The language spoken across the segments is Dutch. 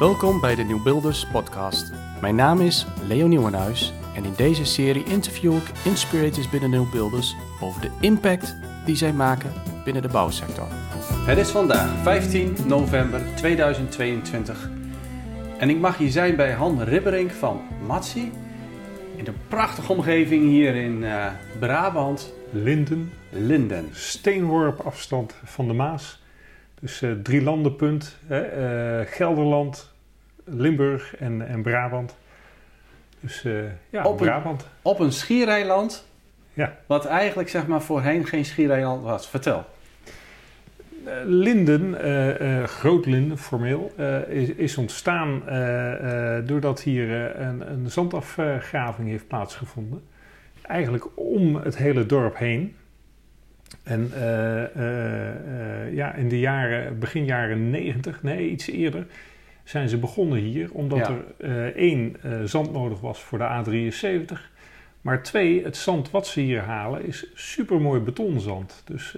Welkom bij de Nieuwbuilders podcast. Mijn naam is Leo Nieuwenhuis en in deze serie interview ik inspirators binnen Nieuwbuilders over de impact die zij maken binnen de bouwsector. Het is vandaag 15 november 2022 en ik mag hier zijn bij Han Ribberink van Matsi in een prachtige omgeving hier in uh, Brabant. Linden. Linden. Steenworp afstand van de Maas. Dus uh, drie landenpunt. Uh, Gelderland, Limburg en, en Brabant. Dus ja, op Brabant. Een, op een schiereiland. Ja. Wat eigenlijk zeg maar voorheen geen schiereiland was. Vertel. Linden, Grootlinden formeel, is, is, ontstaan doordat hier een, een, zandafgraving heeft plaatsgevonden. Eigenlijk om het hele dorp heen. En ja, in de jaren, begin jaren 90, nee iets eerder, zijn ze begonnen hier. Omdat ja. er één, zand nodig was voor de A73. Maar twee, het zand wat ze hier halen is supermooi betonzand. Dus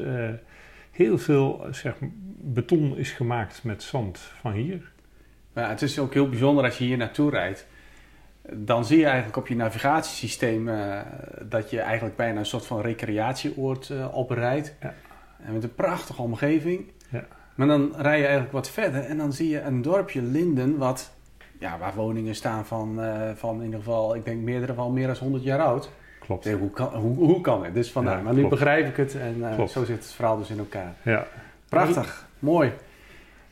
heel veel zeg, beton is gemaakt met zand van hier. Ja, het is ook heel bijzonder als je hier naartoe rijdt. Dan zie je eigenlijk op je navigatiesysteem uh, dat je eigenlijk bijna een soort van recreatieoord uh, oprijdt. Ja. En met een prachtige omgeving. Ja. Maar dan rij je eigenlijk wat verder en dan zie je een dorpje Linden, wat, ja, waar woningen staan van, uh, van in ieder geval, ik denk meerdere van meer dan 100 jaar oud. Klopt. hoe, kan, hoe, hoe kan het? Dus vandaar. Ja, maar nu klopt. begrijp ik het en zo zit het verhaal dus in elkaar. Ja. Prachtig, mooi.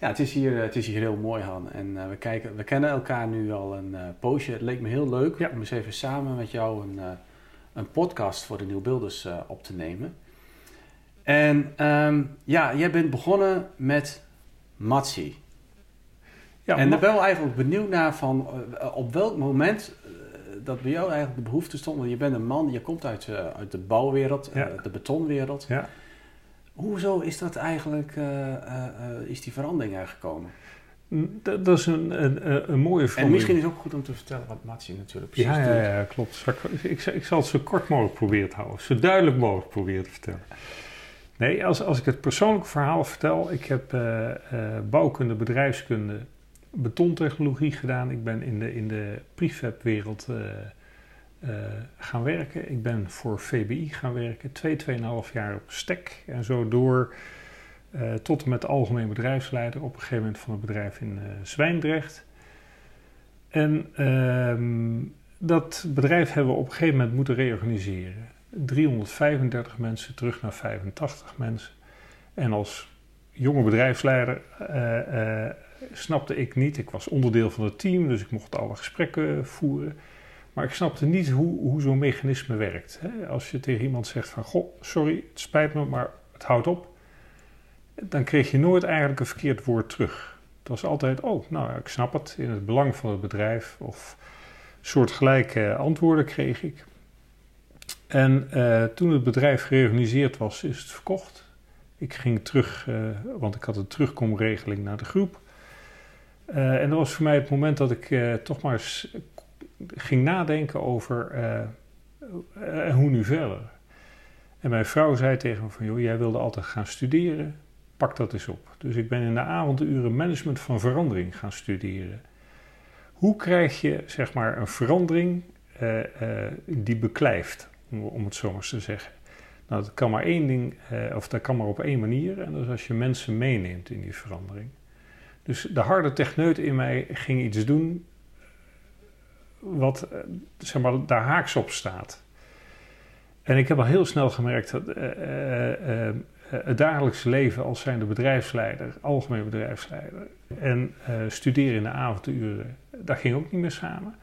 Ja, het is hier, het is hier heel mooi, Han. En uh, we, kijken, we kennen elkaar nu al een uh, poosje. Het leek me heel leuk Ja. om eens even samen met jou een, uh, een podcast voor de Nieuwbeelders op te nemen. En um, ja, jij bent begonnen met Matsi. Ja, en ik ben wel eigenlijk benieuwd naar van op welk moment dat bij jou eigenlijk de behoefte stond. Want je bent een man, je komt uit, uit de bouwwereld, Ja. de betonwereld. Ja. Hoezo is dat eigenlijk, uh, is die verandering er gekomen? Dat, dat is een, een, een mooie verandering. En misschien is het ook goed om te vertellen wat Matsi natuurlijk precies ja, doet. ja, ja, klopt. Ik, ik, ik, zal het zo kort mogelijk proberen te houden. Zo duidelijk mogelijk proberen te vertellen. Nee, als, als ik het persoonlijke verhaal vertel. Ik heb bouwkunde, bedrijfskunde, betontechnologie gedaan. Ik ben in de, in de prefab-wereld uh, uh, gaan werken. Ik ben voor VBI gaan werken. Twee, tweeënhalf jaar op stek. En zo door uh, tot en met algemeen bedrijfsleider. Op een gegeven moment van het bedrijf in Zwijndrecht. En ehm, dat bedrijf hebben we op een gegeven moment moeten reorganiseren. 335 mensen terug naar 85 mensen. En als jonge bedrijfsleider snapte ik niet. Ik was onderdeel van het team, dus ik mocht alle gesprekken voeren. Maar ik snapte niet hoe, hoe zo'n mechanisme werkt. Hè? Als je tegen iemand zegt van, goh, sorry, het spijt me, maar het houdt op. Dan kreeg je nooit eigenlijk een verkeerd woord terug. Het was altijd, oh, nou, ik snap het, in het belang van het bedrijf. Of soortgelijke antwoorden kreeg ik. En uh, toen het bedrijf gereorganiseerd was, is het verkocht. Ik ging terug, uh, want ik had een terugkomregeling naar de groep. Uh, en dat was voor mij het moment dat ik toch maar eens ging nadenken over uh, hoe nu verder. En mijn vrouw zei tegen me van, joh, jij wilde altijd gaan studeren, pak dat eens op. Dus ik ben in de avonduren management van verandering gaan studeren. Hoe krijg je, zeg maar, een verandering die beklijft, om, het zo maar te zeggen. Nou, dat kan maar één ding, of dat kan maar op één manier, en dat is als je mensen meeneemt in die verandering. Dus de harde techneut in mij ging iets doen wat zeg maar, daar haaks op staat. En ik heb al heel snel gemerkt dat uh, uh, het dagelijkse leven als zijnde bedrijfsleider, algemeen bedrijfsleider en studeren in de avonduren, dat ging ook niet meer samen.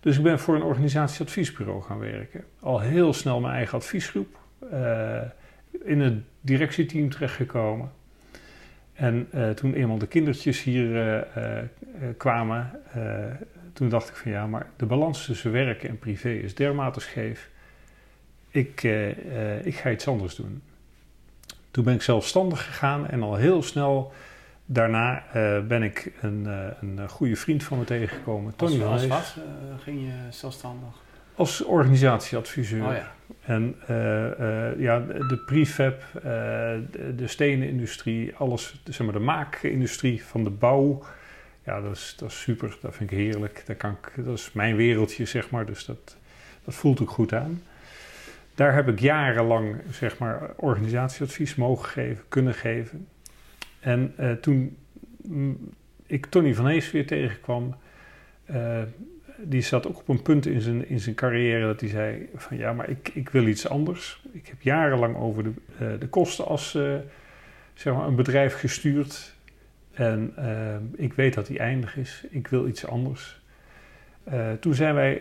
Dus ik ben voor een organisatieadviesbureau gaan werken. Al heel snel mijn eigen adviesgroep, in het directieteam terechtgekomen. En uh, toen eenmaal de kindertjes hier uh, uh, kwamen, toen dacht ik van ja, maar de balans tussen werk en privé is dermate scheef. Ik, ik ga iets anders doen. Toen ben ik zelfstandig gegaan en al heel snel daarna ben ik een, een goede vriend van me tegengekomen. Tony als, als wat ging je zelfstandig? Als organisatieadviseur. Oh ja. En uh, uh, ja, de prefab, uh, de, de stenenindustrie, alles, zeg maar de maakindustrie van de bouw, Ja, dat is, dat is super. Dat vind ik heerlijk. Dat, kan ik, dat is mijn wereldje, zeg maar. Dus dat, dat voelt ook goed aan. Daar heb ik jarenlang, zeg maar, organisatieadvies mogen geven, kunnen geven. En toen mm, ik Tony van Hees weer tegenkwam, die zat ook op een punt in zijn, in zijn carrière dat hij zei van ja, maar ik, ik wil iets anders. Ik heb jarenlang over de, uh, de kosten als zeg maar een bedrijf gestuurd. En ik weet dat die eindig is. Ik wil iets anders. Toen zijn wij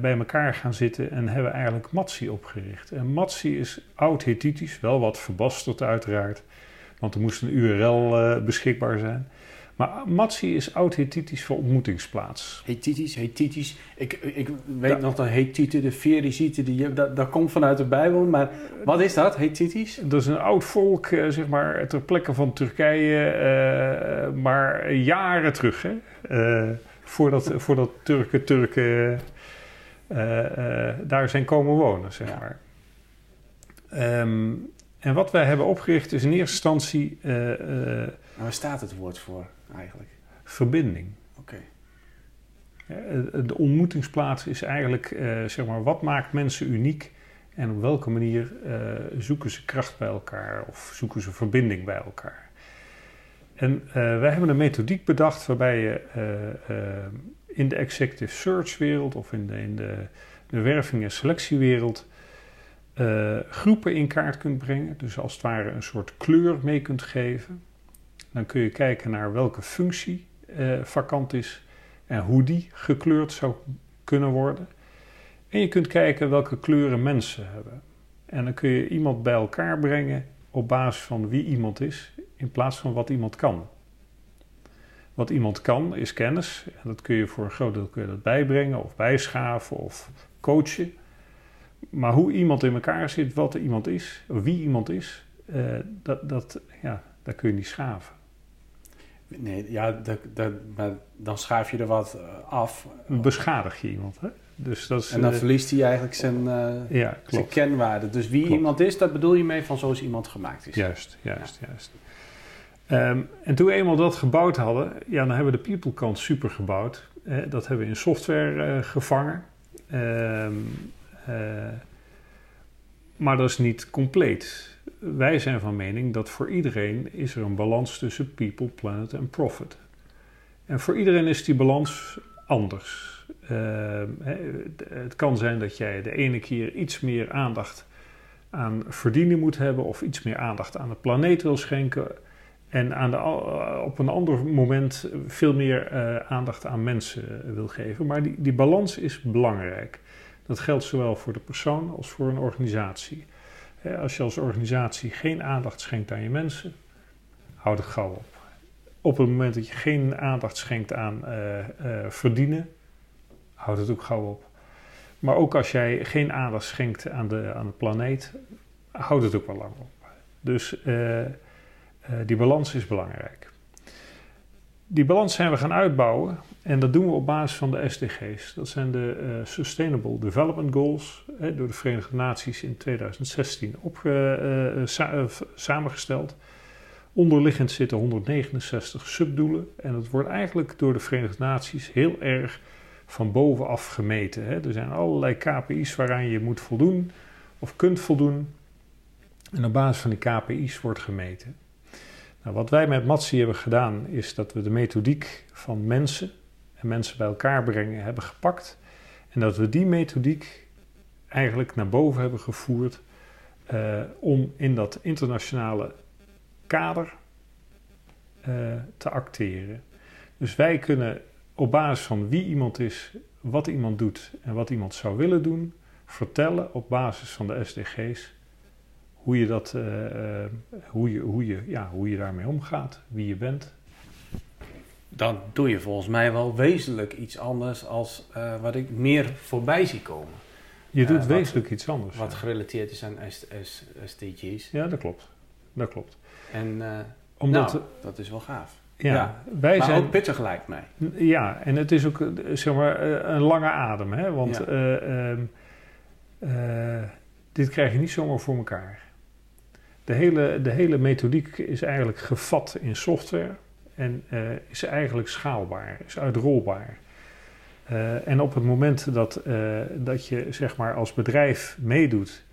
bij elkaar gaan zitten en hebben eigenlijk Matsi opgericht. En Matsi is oud-Hittitisch, wel wat verbasterd uiteraard, want er moest een URL beschikbaar zijn. Maar Matsi is oud-Hittitisch voor ontmoetingsplaats. Hittitisch, Hittitisch. Ik, ik weet nog dat Hittite, de Ferizite, die, dat, dat komt vanuit de Bijbel. Maar wat is dat, Hittitisch? Dat is een oud volk, zeg maar, ter plekke van Turkije, maar jaren terug. Hè? voordat, voordat Turken Turken uh, daar zijn komen wonen, zeg ja. maar. Um, en wat wij hebben opgericht is in eerste instantie... Waar staat het woord voor eigenlijk? Verbinding. Oké. Okay. De ontmoetingsplaats is eigenlijk, zeg maar, wat maakt mensen uniek... en op welke manier zoeken ze kracht bij elkaar of zoeken ze verbinding bij elkaar. En uh, wij hebben een methodiek bedacht waarbij je in de executive search wereld of in de, in de, de werving- en selectiewereld groepen in kaart kunt brengen. Dus als het ware een soort kleur mee kunt geven. Dan kun je kijken naar welke functie vakant is en hoe die gekleurd zou kunnen worden. En je kunt kijken welke kleuren mensen hebben. En dan kun je iemand bij elkaar brengen op basis van wie iemand is in plaats van wat iemand kan. Wat iemand kan is kennis en dat kun je voor een groot deel kun je dat bijbrengen of bijschaven of coachen. Maar hoe iemand in elkaar zit, wat iemand is, wie iemand is, uh, dat, dat, ja, dat kun je niet schaven. Nee, ja, dat, dat, maar dan schaaf je er wat eh, af. Beschadig je iemand, hè? Dus dat is, en dan uh, verliest hij eigenlijk zijn, uh, ja, zijn kenwaarde. Dus wie klopt. iemand is, dat bedoel je mee van zoals iemand gemaakt is. Juist, juist, ja. juist. Um, en toen we eenmaal dat gebouwd hadden, ja, dan hebben we de people kant super gebouwd. Eh, dat hebben we in software gevangen. Um, uh, maar dat is niet compleet. Wij zijn van mening dat voor iedereen is er een balans tussen people, planet en profit. En voor iedereen is die balans anders. Uh, het kan zijn dat jij de ene keer iets meer aandacht aan verdienen moet hebben, of iets meer aandacht aan de planeet wil schenken en aan de, eh, op een ander moment veel meer uh, aandacht aan mensen wil geven. Maar die, die balans is belangrijk. Dat geldt zowel voor de persoon als voor een organisatie. Als je als organisatie geen aandacht schenkt aan je mensen, houd het gauw op. Op het moment dat je geen aandacht schenkt aan uh, uh, verdienen, houd het ook gauw op. Maar ook als jij geen aandacht schenkt aan de, aan de planeet, houd het ook wel lang op. Dus uh, die balans is belangrijk. Die balans zijn we gaan uitbouwen en dat doen we op basis van de SDG's. Dat zijn de uh, Sustainable Development Goals, hè, door de Verenigde Naties in 2016 op, uh, sa samengesteld. Onderliggend zitten 169 subdoelen en dat wordt eigenlijk door de Verenigde Naties heel erg van bovenaf gemeten. Hè. Er zijn allerlei KPI's waaraan je moet voldoen of kunt voldoen. En op basis van die KPI's wordt gemeten. Nou, wat wij met Matsi hebben gedaan, is dat we de methodiek van mensen en mensen bij elkaar brengen hebben gepakt. En dat we die methodiek eigenlijk naar boven hebben gevoerd uh, om in dat internationale kader uh, te acteren. Dus wij kunnen op basis van wie iemand is, wat iemand doet en wat iemand zou willen doen, vertellen op basis van de SDG's hoe je, dat, uh, hoe, je, hoe, je, ja, hoe je daarmee omgaat, wie je bent. Dan doe je volgens mij wel wezenlijk iets anders als uh, wat ik meer voorbij zie komen. Je doet wezenlijk iets anders. Wat ja. gerelateerd is aan SDG's. Ja, dat klopt. Dat klopt. En Omdat, nou, dat is wel gaaf. Ja, ja, wij maar zijn ook pittig lijkt mij. Ja, en het is ook zeg maar, een lange adem. Hè? Want ja. uh, dit krijg je niet zomaar voor elkaar. De hele, de hele methodiek is eigenlijk gevat in software. En uh, is eigenlijk schaalbaar, is uitrolbaar. Uh, en op het moment dat, uh, dat je zeg maar als bedrijf meedoet,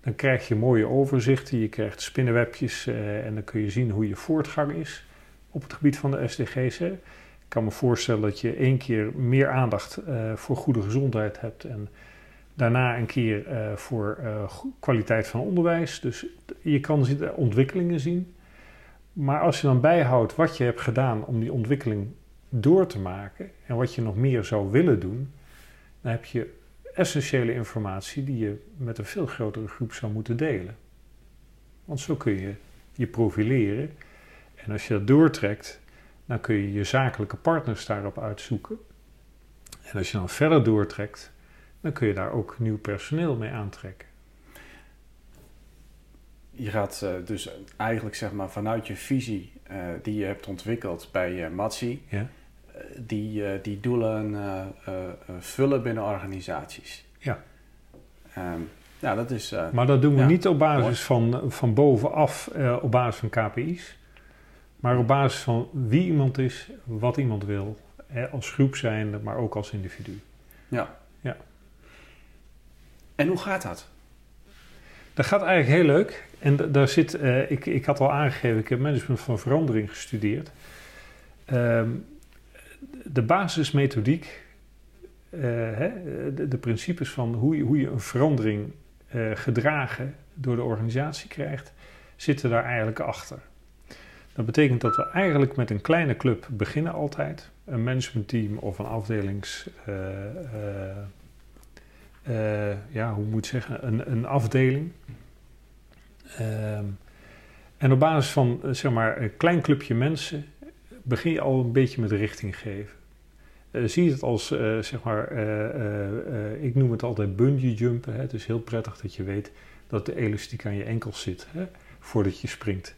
dan krijg je mooie overzichten, je krijgt spinnenwebjes en dan kun je zien hoe je voortgang is op het gebied van de SDG's. Ik kan me voorstellen dat je één keer meer aandacht voor goede gezondheid hebt en daarna een keer voor kwaliteit van onderwijs. Dus je kan ontwikkelingen zien. Maar als je dan bijhoudt wat je hebt gedaan om die ontwikkeling door te maken en wat je nog meer zou willen doen, dan heb je essentiële informatie die je met een veel grotere groep zou moeten delen. Want zo kun je je profileren. En als je dat doortrekt, dan kun je je zakelijke partners daarop uitzoeken. En als je dan verder doortrekt, dan kun je daar ook nieuw personeel mee aantrekken je gaat uh, dus eigenlijk zeg maar vanuit je visie uh, die je hebt ontwikkeld bij uh, Matsi, ja. die, die doelen vullen binnen organisaties. Ja. Um, ja, dat is. maar dat doen we ja, niet op basis van, van bovenaf, op basis van KPI's, maar op basis van wie iemand is, wat iemand wil, hè, als groep zijnde, maar ook als individu. Ja. ja. En hoe gaat dat? Dat gaat eigenlijk heel leuk. En daar zit, uh, ik, ik had al aangegeven, ik heb management van verandering gestudeerd. Um, de basismethodiek, uh, hè, de, principes van hoe je, hoe je een verandering uh, gedragen door de organisatie krijgt, zitten daar eigenlijk achter. Dat betekent dat we eigenlijk met een kleine club beginnen altijd. Een managementteam of een afdelings... ja, hoe moet ik zeggen? Een, een afdeling Um, en op basis van eh, zeg maar, een klein clubje mensen begin je al een beetje met richting geven. Uh, zie het als, zeg maar, ik noem het altijd bungee jumpen. Hè? Het is heel prettig dat je weet dat de elastiek aan je enkels zit hè? voordat je springt.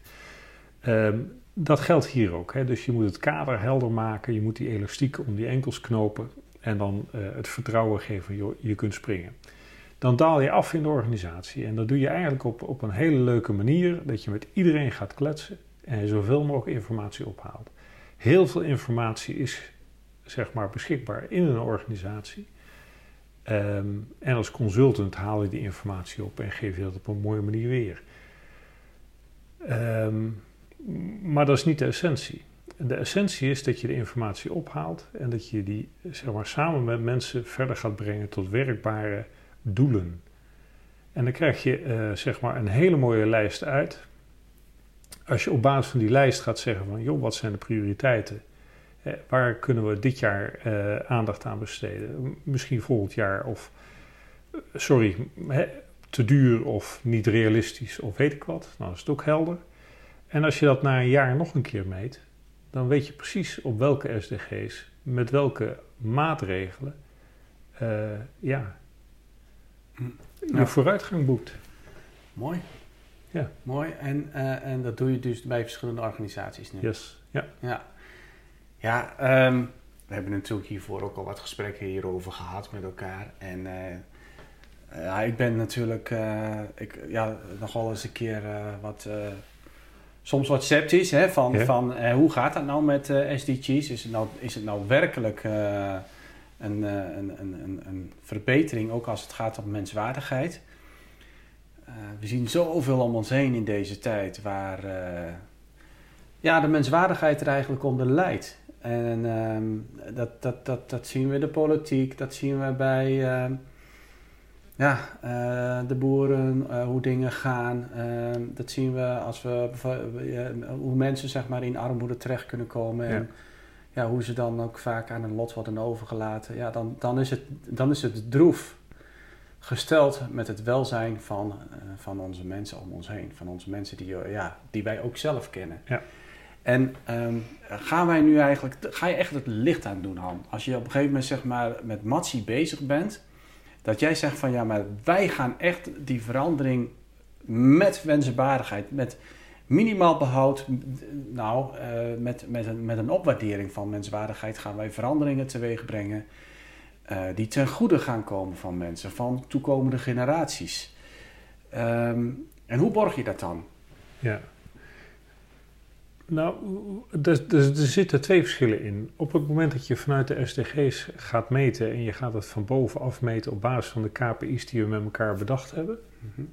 Um, dat geldt hier ook. Hè? Dus je moet het kader helder maken, je moet die elastiek om die enkels knopen en dan het vertrouwen geven, joh, je kunt springen dan daal je af in de organisatie. En dat doe je eigenlijk op, op een hele leuke manier, dat je met iedereen gaat kletsen en zoveel mogelijk informatie ophaalt. Heel veel informatie is zeg maar beschikbaar in een organisatie. Um, en als consultant haal je die informatie op en geef je dat op een mooie manier weer. Um, maar dat is niet de essentie. De essentie is dat je de informatie ophaalt en dat je die zeg maar, samen met mensen verder gaat brengen tot werkbare doelen. En dan krijg je uh, zeg maar een hele mooie lijst uit. Als je op basis van die lijst gaat zeggen van, joh, wat zijn de prioriteiten? Eh, waar kunnen we dit jaar uh, aandacht aan besteden? Misschien volgend jaar of, sorry, hè, te duur of niet realistisch of weet ik wat. Nou is het ook helder. En als je dat na een jaar nog een keer meet, dan weet je precies op welke SDG's, met welke maatregelen, ja, je vooruitgang boekt. Mooi. Ja. Mooi. En, uh, en dat doe je dus bij verschillende organisaties nu? Yes. Ja. Ja. Ja, um, we hebben natuurlijk hiervoor ook al wat gesprekken hierover gehad met elkaar. En uh, ja, ik ben natuurlijk uh, ik, ja, nogal eens een keer wat soms wat sceptisch hè, van, ja. van hoe gaat dat nou met SDG's? Is het nou, is het nou werkelijk een, een, een, een, verbetering, ook als het gaat om menswaardigheid. Uh, we zien zoveel om ons heen in deze tijd waar uh, ja, de menswaardigheid er eigenlijk onder leidt. En uh, dat, dat, dat, dat zien we in de politiek, dat zien we bij ja, de boeren, hoe dingen gaan. dat zien we als we hoe mensen zeg maar, in armoede terecht kunnen komen. En, ja, hoe ze dan ook vaak aan een lot worden overgelaten, ja, dan, dan, is het, dan is het droef gesteld met het welzijn van, uh, van onze mensen om ons heen. Van onze mensen die, ja, die wij ook zelf kennen. Ja. En um, gaan wij nu eigenlijk, ga je echt het licht aan doen, Han? Als je op een gegeven moment zeg maar met Matsi bezig bent, dat jij zegt van ja, maar wij gaan echt die verandering met wensbaardigheid, met minimaal behoud. Nou, uh, met, met, een, met een opwaardering van menswaardigheid gaan wij veranderingen teweeg brengen. Uh, die ten goede gaan komen van mensen, van toekomende generaties. Um, en hoe borg je dat dan? Ja. Nou, er, er, er, zitten twee verschillen in. Op het moment dat je vanuit de SDG's gaat meten en je gaat het van bovenaf meten op basis van de KPI's die we met elkaar bedacht hebben, Mhm.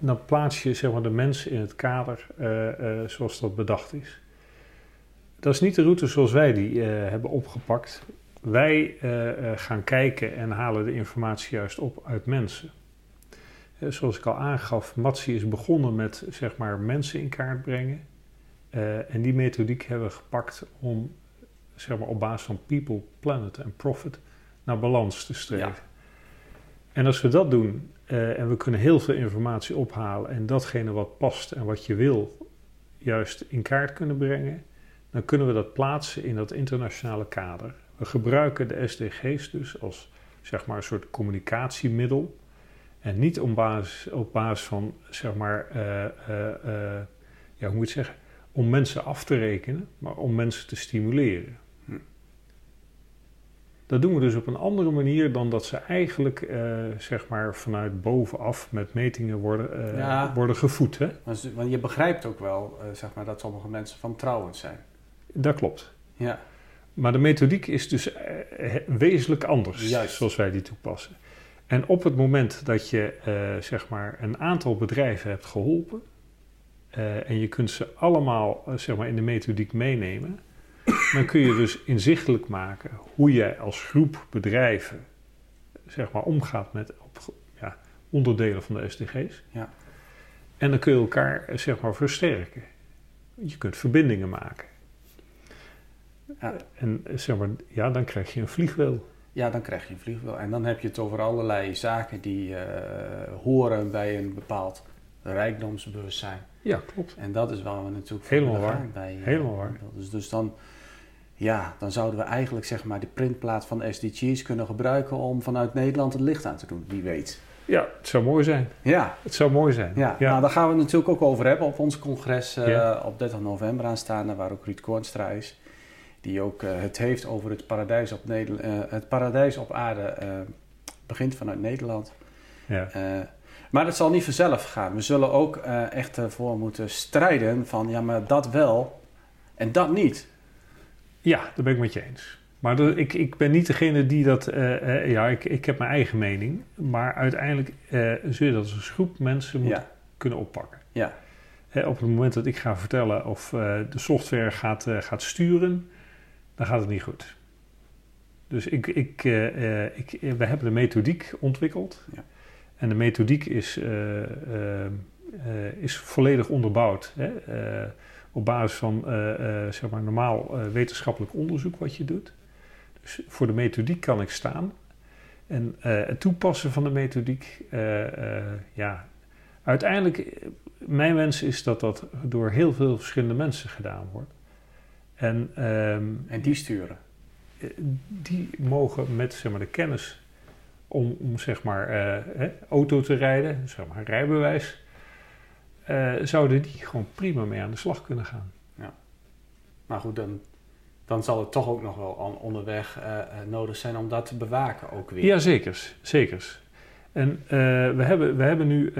dan plaats je zeg maar, de mensen in het kader eh, eh, zoals dat bedacht is. Dat is niet de route zoals wij die eh, hebben opgepakt. Wij gaan kijken en halen de informatie juist op uit mensen. Zoals ik al aangaf, Matsi is begonnen met zeg maar, mensen in kaart brengen. Eh, en die methodiek hebben we gepakt om zeg maar, op basis van people, planet en profit naar balans te streven. Ja. En als we dat doen eh, en we kunnen heel veel informatie ophalen en datgene wat past en wat je wil juist in kaart kunnen brengen, dan kunnen we dat plaatsen in dat internationale kader. We gebruiken de SDG's dus als zeg maar een soort communicatiemiddel en niet op basis, op basis van zeg maar, eh, ja, hoe moet je het zeggen, om mensen af te rekenen, maar om mensen te stimuleren. Hm. Dat doen we dus op een andere manier dan dat ze eigenlijk eh, zeg maar vanuit bovenaf met metingen worden, eh, Ja. worden gevoed. Hè? Want je begrijpt ook wel, eh, zeg maar, dat sommige mensen vantrouwend zijn. Dat klopt. Ja, Maar de methodiek is dus wezenlijk anders, Juist. zoals wij die toepassen. En op het moment dat je zeg maar een aantal bedrijven hebt geholpen eh, en je kunt ze allemaal eh, zeg maar in de methodiek meenemen, dan kun je dus inzichtelijk maken hoe jij als groep bedrijven zeg maar omgaat met op, ja, onderdelen van de SDG's. Ja. En dan kun je elkaar eh, zeg maar versterken. Je kunt verbindingen maken. Ja. En zeg maar, ja, dan krijg je een vliegwiel. ja, dan krijg je een vliegwiel. En dan heb je het over allerlei zaken die horen bij een bepaald rijkdomsbewustzijn. Ja, klopt. En dat is waar we natuurlijk voor Helemaal waar. bij. eh, Helemaal waar. Dus, dus dan, ja, dan zouden we eigenlijk zeg maar de printplaat van SDG's kunnen gebruiken om vanuit Nederland het licht aan te doen. Wie weet. Ja, het zou mooi zijn. Ja, Het zou mooi zijn. ja, ja. Nou, daar gaan we het natuurlijk ook over hebben op ons congres eh, Ja. op 30 november aanstaande, waar ook Ruud Koornstra is. Die ook eh, het heeft over het paradijs op, Nederland, eh, het paradijs op aarde eh, begint vanuit Nederland. ja. Maar dat zal niet vanzelf gaan. We zullen ook eh, echt ervoor moeten strijden van ja, maar dat wel en dat niet. Ja, daar ben ik met je eens. Maar dat- ik, ik ben niet degene die dat... eh, eh, ja, ik, ik heb mijn eigen mening. Maar uiteindelijk zul je dat als een groep mensen moeten Ja, kunnen oppakken. ja, Hè, op het moment dat ik ga vertellen of de software gaat, gaat sturen... dan gaat het niet goed. Dus ik, ik, ik, we hebben de methodiek ontwikkeld. Ja. En de methodiek is, eh, eh, eh, is volledig onderbouwd. Hè? op basis van zeg maar normaal wetenschappelijk onderzoek wat je doet. Dus voor de methodiek kan ik staan. En het toepassen van de methodiek, ja, uiteindelijk, mijn wens is dat dat door heel veel verschillende mensen gedaan wordt. En ehm, en die sturen. die mogen met zeg maar, de kennis om, om zeg maar, eh, auto te rijden, zeg maar rijbewijs, eh, zouden die gewoon prima mee aan de slag kunnen gaan. Maar goed, dan, dan zal het toch ook nog wel on- onderweg eh, nodig zijn om dat te bewaken ook weer. Ja, zekers. zekers. En we, hebben, we hebben nu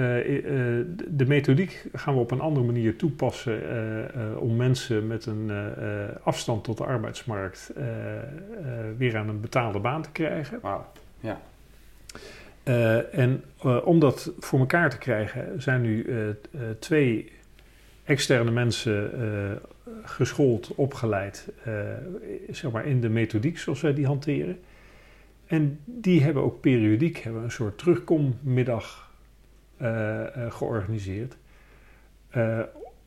de methodiek gaan we op een andere manier toepassen om mensen met een afstand tot de arbeidsmarkt weer aan een betaalde baan te krijgen. Wauw. Eh, en eh, om dat voor elkaar te krijgen zijn nu eh, twee externe mensen geschoold, opgeleid, zeg maar in de methodiek zoals wij die hanteren. En die hebben ook periodiek hebben een soort terugkommiddag georganiseerd.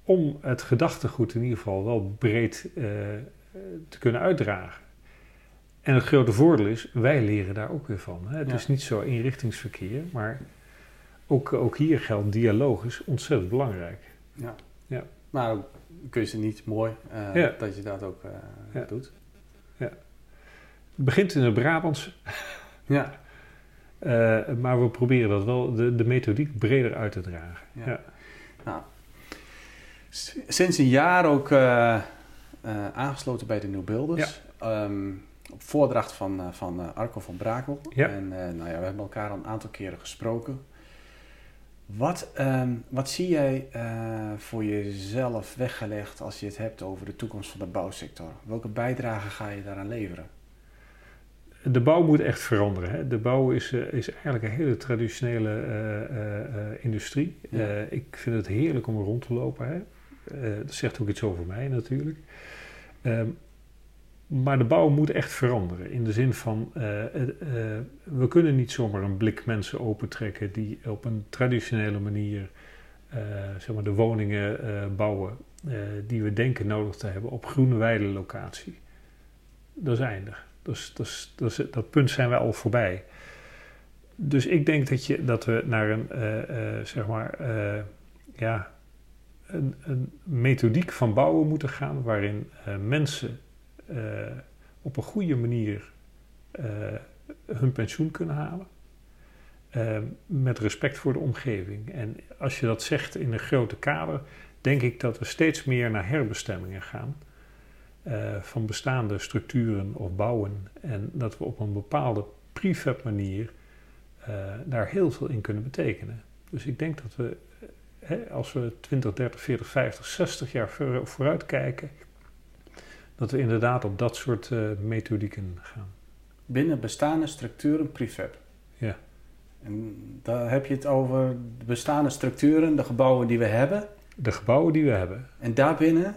Om het gedachtegoed in ieder geval wel breed te kunnen uitdragen. En het grote voordeel is, wij leren daar ook weer van. Hè? Het Ja. is niet zo inrichtingsverkeer, maar ook, ook hier geldt dialoog is ontzettend belangrijk. Ja. Ja. Maar kun je ze niet mooi eh, Ja. dat je dat ook eh, Ja. doet. Het begint in het Brabants, Ja. eh, maar we proberen dat wel, de, de methodiek breder uit te dragen. Ja. Ja. S- Sinds een jaar ook aangesloten bij de New Builders. Ehm, op voordracht van, eh, van eh, Arco van Brakel. Ja. En eh, nou ja, we hebben elkaar al een aantal keren gesproken. Wat, ehm, wat zie jij voor jezelf weggelegd als je het hebt over de toekomst van de bouwsector? Welke bijdrage ga je daaraan leveren? De bouw moet echt veranderen. Hè. De bouw is, uh, is eigenlijk een hele traditionele uh, industrie. Ja. ik vind het heerlijk om er rond te lopen. Hè. dat zegt ook iets over mij natuurlijk. Um, maar de bouw moet echt veranderen. In de zin van, uh, uh, we kunnen niet zomaar een blik mensen opentrekken die op een traditionele manier uh, zeg maar de woningen bouwen die we denken nodig te hebben op groene weide locatie. Dat is eindig. Dus, dus, dus, dat punt zijn we al voorbij. Dus ik denk dat, je, dat we naar een, zeg maar, ja, een, een methodiek van bouwen moeten gaan waarin mensen op een goede manier uh, hun pensioen kunnen halen. Uh, met respect voor de omgeving. En als je dat zegt in een grote kader, denk ik dat we steeds meer naar herbestemmingen gaan. van bestaande structuren of bouwen. En dat we op een bepaalde prefab manier daar heel veel in kunnen betekenen. Dus ik denk dat we, hè, als we 20, 30, 40, 50, 60 jaar vooruit kijken, dat we inderdaad op dat soort uh, methodieken gaan. Binnen bestaande structuren prefab? Ja. En daar heb je het over de bestaande structuren, de gebouwen die we hebben? De gebouwen die we hebben. En daarbinnen?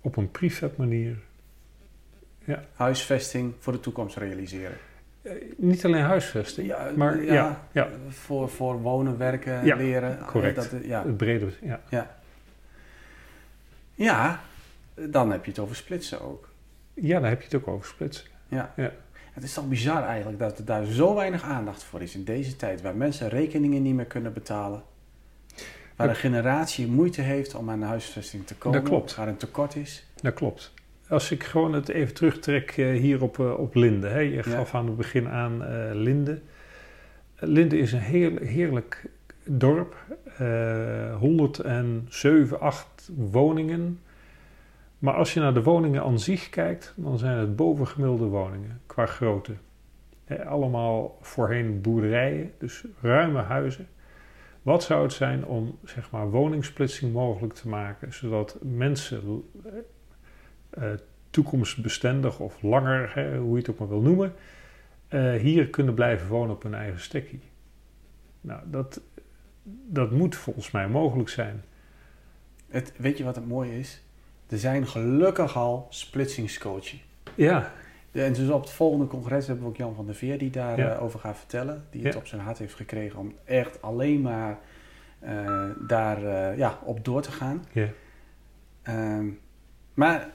Op een prefab manier. Ja. Huisvesting voor de toekomst realiseren? Uh, niet alleen huisvesting, ja, maar ja, ja, ja. Voor, voor wonen, werken, leren. Correct. Dat, ja. Het brede, ja. ja. Ja, dan heb je het over splitsen ook. Ja, dan heb je het ook over splitsen. Ja. ja. Het is toch bizar eigenlijk dat er daar zo weinig aandacht voor is in deze tijd, waar mensen rekeningen niet meer kunnen betalen. Waar een generatie moeite heeft om aan de huisvesting te komen. Dat klopt. Waar een tekort is. Dat klopt. Als ik gewoon het even terugtrek uh, hier op, uh, op Linde. Hè. Je gaf ja. aan het begin aan uh, Linde. Linde is een heel, heerlijk dorp. 107, 8 woningen. Maar als je naar de woningen aan zich kijkt, dan zijn het bovengemiddelde woningen qua grootte. allemaal voorheen boerderijen, dus ruime huizen. Wat zou het zijn om zeg maar, woningsplitsing mogelijk te maken, zodat mensen uh, toekomstbestendig of langer, hoe je het ook maar wil noemen, uh, hier kunnen blijven wonen op hun eigen stekkie? Nou, dat, dat moet volgens mij mogelijk zijn. Het, weet je wat het mooie is? Er zijn gelukkig al splitsingscoaches. Ja. En dus op het volgende congres hebben we ook Jan van der Veer die daarover ja. over gaat vertellen. Die het op zijn hart heeft gekregen om echt alleen maar uh, daar uh, ja, op door te gaan. Ja. Um, maar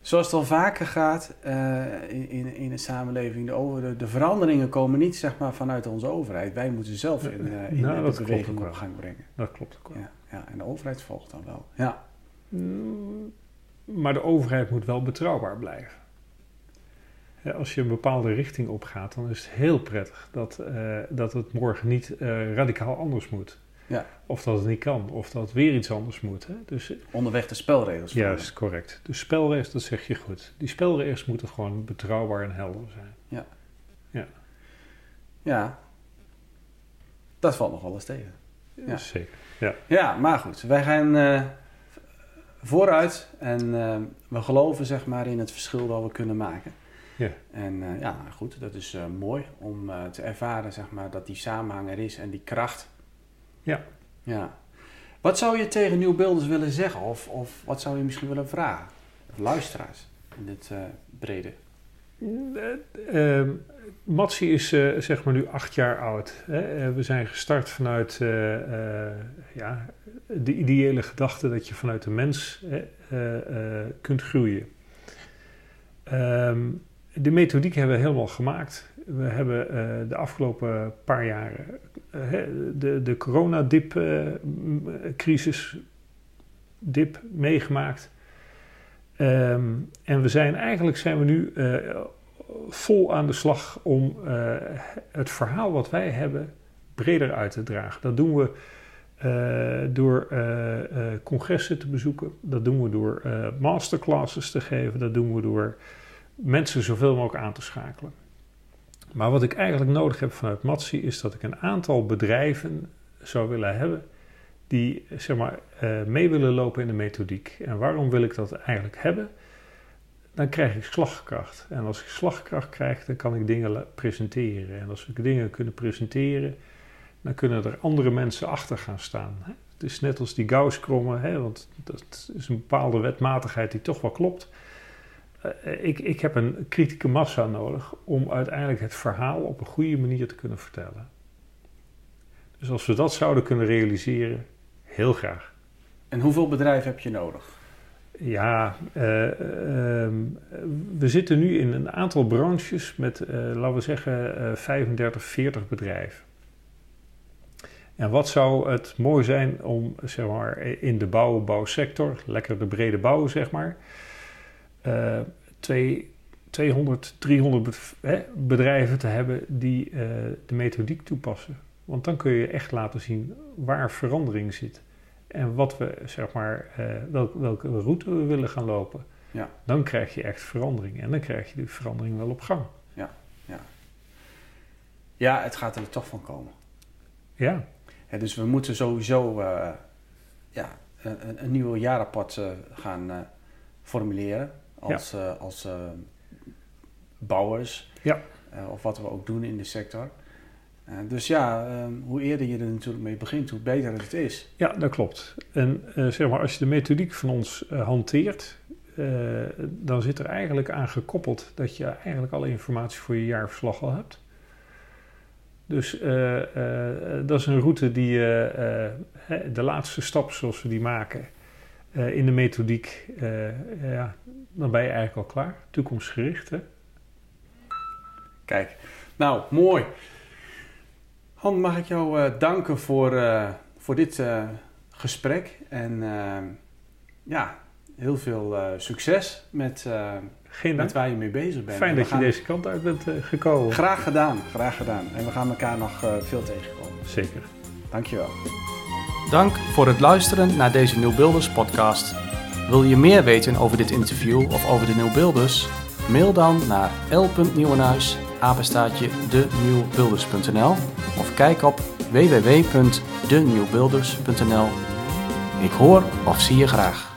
zoals het al vaker gaat uh, in, in, in de samenleving, de, over, de, de, veranderingen komen niet zeg maar, vanuit onze overheid. Wij moeten zelf in, in nou, de beweging op gang brengen. Dat klopt ook wel. Ja, ja, en de overheid volgt dan wel. Ja. Mm, maar de overheid moet wel betrouwbaar blijven. Als je een bepaalde richting opgaat, dan is het heel prettig dat, uh, dat het morgen niet uh, radicaal anders moet. Ja. Of dat het niet kan, of dat het weer iets anders moet. Hè? Dus, Onderweg de spelregels. Juist, correct. De spelregels, dat zeg je goed. Die spelregels moeten gewoon betrouwbaar en helder zijn. Ja. Ja. Ja. Dat valt nog wel eens tegen. Ja. Zeker, ja. Ja, maar goed. Wij gaan... Uh, vooruit. En uh, we geloven zeg maar in het verschil dat we kunnen maken. Ja. En uh, ja, goed, dat is uh, mooi om te ervaren zeg maar dat die samenhang er is en die kracht. Ja. Ja. Wat zou je tegen nieuwbeelders willen zeggen? Of, of wat zou je misschien willen vragen? Of luisteraars in dit brede? Uh, Matsi is uh, zeg maar nu acht jaar oud. Hè? we zijn gestart vanuit uh, ja, de ideële gedachte dat je vanuit de mens kunt groeien. Um, de methodiek hebben we helemaal gemaakt. We hebben de afgelopen paar jaren de, de coronadip-crisis dip meegemaakt. Um, en we zijn eigenlijk zijn we nu uh, vol aan de slag om uh, het verhaal wat wij hebben breder uit te dragen. Dat doen we uh, door congressen te bezoeken. Dat doen we door masterclasses te geven. Dat doen we door mensen zoveel mogelijk aan te schakelen. Maar wat ik eigenlijk nodig heb vanuit Matsi is dat ik een aantal bedrijven zou willen hebben die zeg maar, uh, mee willen lopen in de methodiek. En waarom wil ik dat eigenlijk hebben? Dan krijg ik slagkracht. En als ik slagkracht krijg, dan kan ik dingen presenteren. En als ik dingen kunnen presenteren, dan kunnen er andere mensen achter gaan staan. Het is net als die Gauss-krommen, want dat is een bepaalde wetmatigheid die toch wel klopt. Uh, ik, ik heb een kritieke massa nodig om uiteindelijk het verhaal op een goede manier te kunnen vertellen. Dus als we dat zouden kunnen realiseren, heel graag. En hoeveel bedrijven heb je nodig? Ja, uh, uh, we zitten nu in een aantal branches met, uh, laten we zeggen, 35, 40 bedrijven. En wat zou het mooi zijn om, zeg maar, in de bouw, bouwsector, lekker de brede bouw, zeg maar, twee, 200, 300 bedrijven te hebben die de methodiek toepassen. Want dan kun je echt laten zien waar verandering zit. En wat we, zeg maar, uh, welke route we willen gaan lopen. Ja. Dan krijg je echt verandering. En dan krijg je die verandering wel op gang. Ja, ja. ja het gaat er toch van komen. Ja. ja dus we moeten sowieso uh, ja, een, een nieuw jaarrapport uh, gaan formuleren. Als, ja. als bouwers. Ja. of wat we ook doen in de sector. Uh, dus ja, uh, hoe eerder je er natuurlijk mee begint, hoe beter het is. Ja, dat klopt. En uh, zeg maar, als je de methodiek van ons eh, hanteert, dan zit er eigenlijk aan gekoppeld dat je eigenlijk alle informatie voor je jaarverslag al hebt. Dus dat is een route die de laatste stap zoals we die maken in de methodiek, ja, dan ben je eigenlijk al klaar. Toekomstgericht, hè? Kijk, nou, mooi. Han, mag ik jou uh, danken voor, uh, voor dit uh, gesprek. En ja, heel veel succes met, Geen met waar je mee bezig bent. Fijn dat gaan... je deze kant uit bent gekomen. Graag gedaan, graag gedaan. En we gaan elkaar nog veel tegenkomen. Zeker. Dankjewel. Dank voor het luisteren naar deze Nieuw Builders podcast. Wil je meer weten over dit interview of over de Nieuw Builders? Mail dan naar l.nieuwenhuis apenstaatje denieuwbuilders.nl kijk op www.denieuwbuilders.nl. Ik hoor of zie je graag.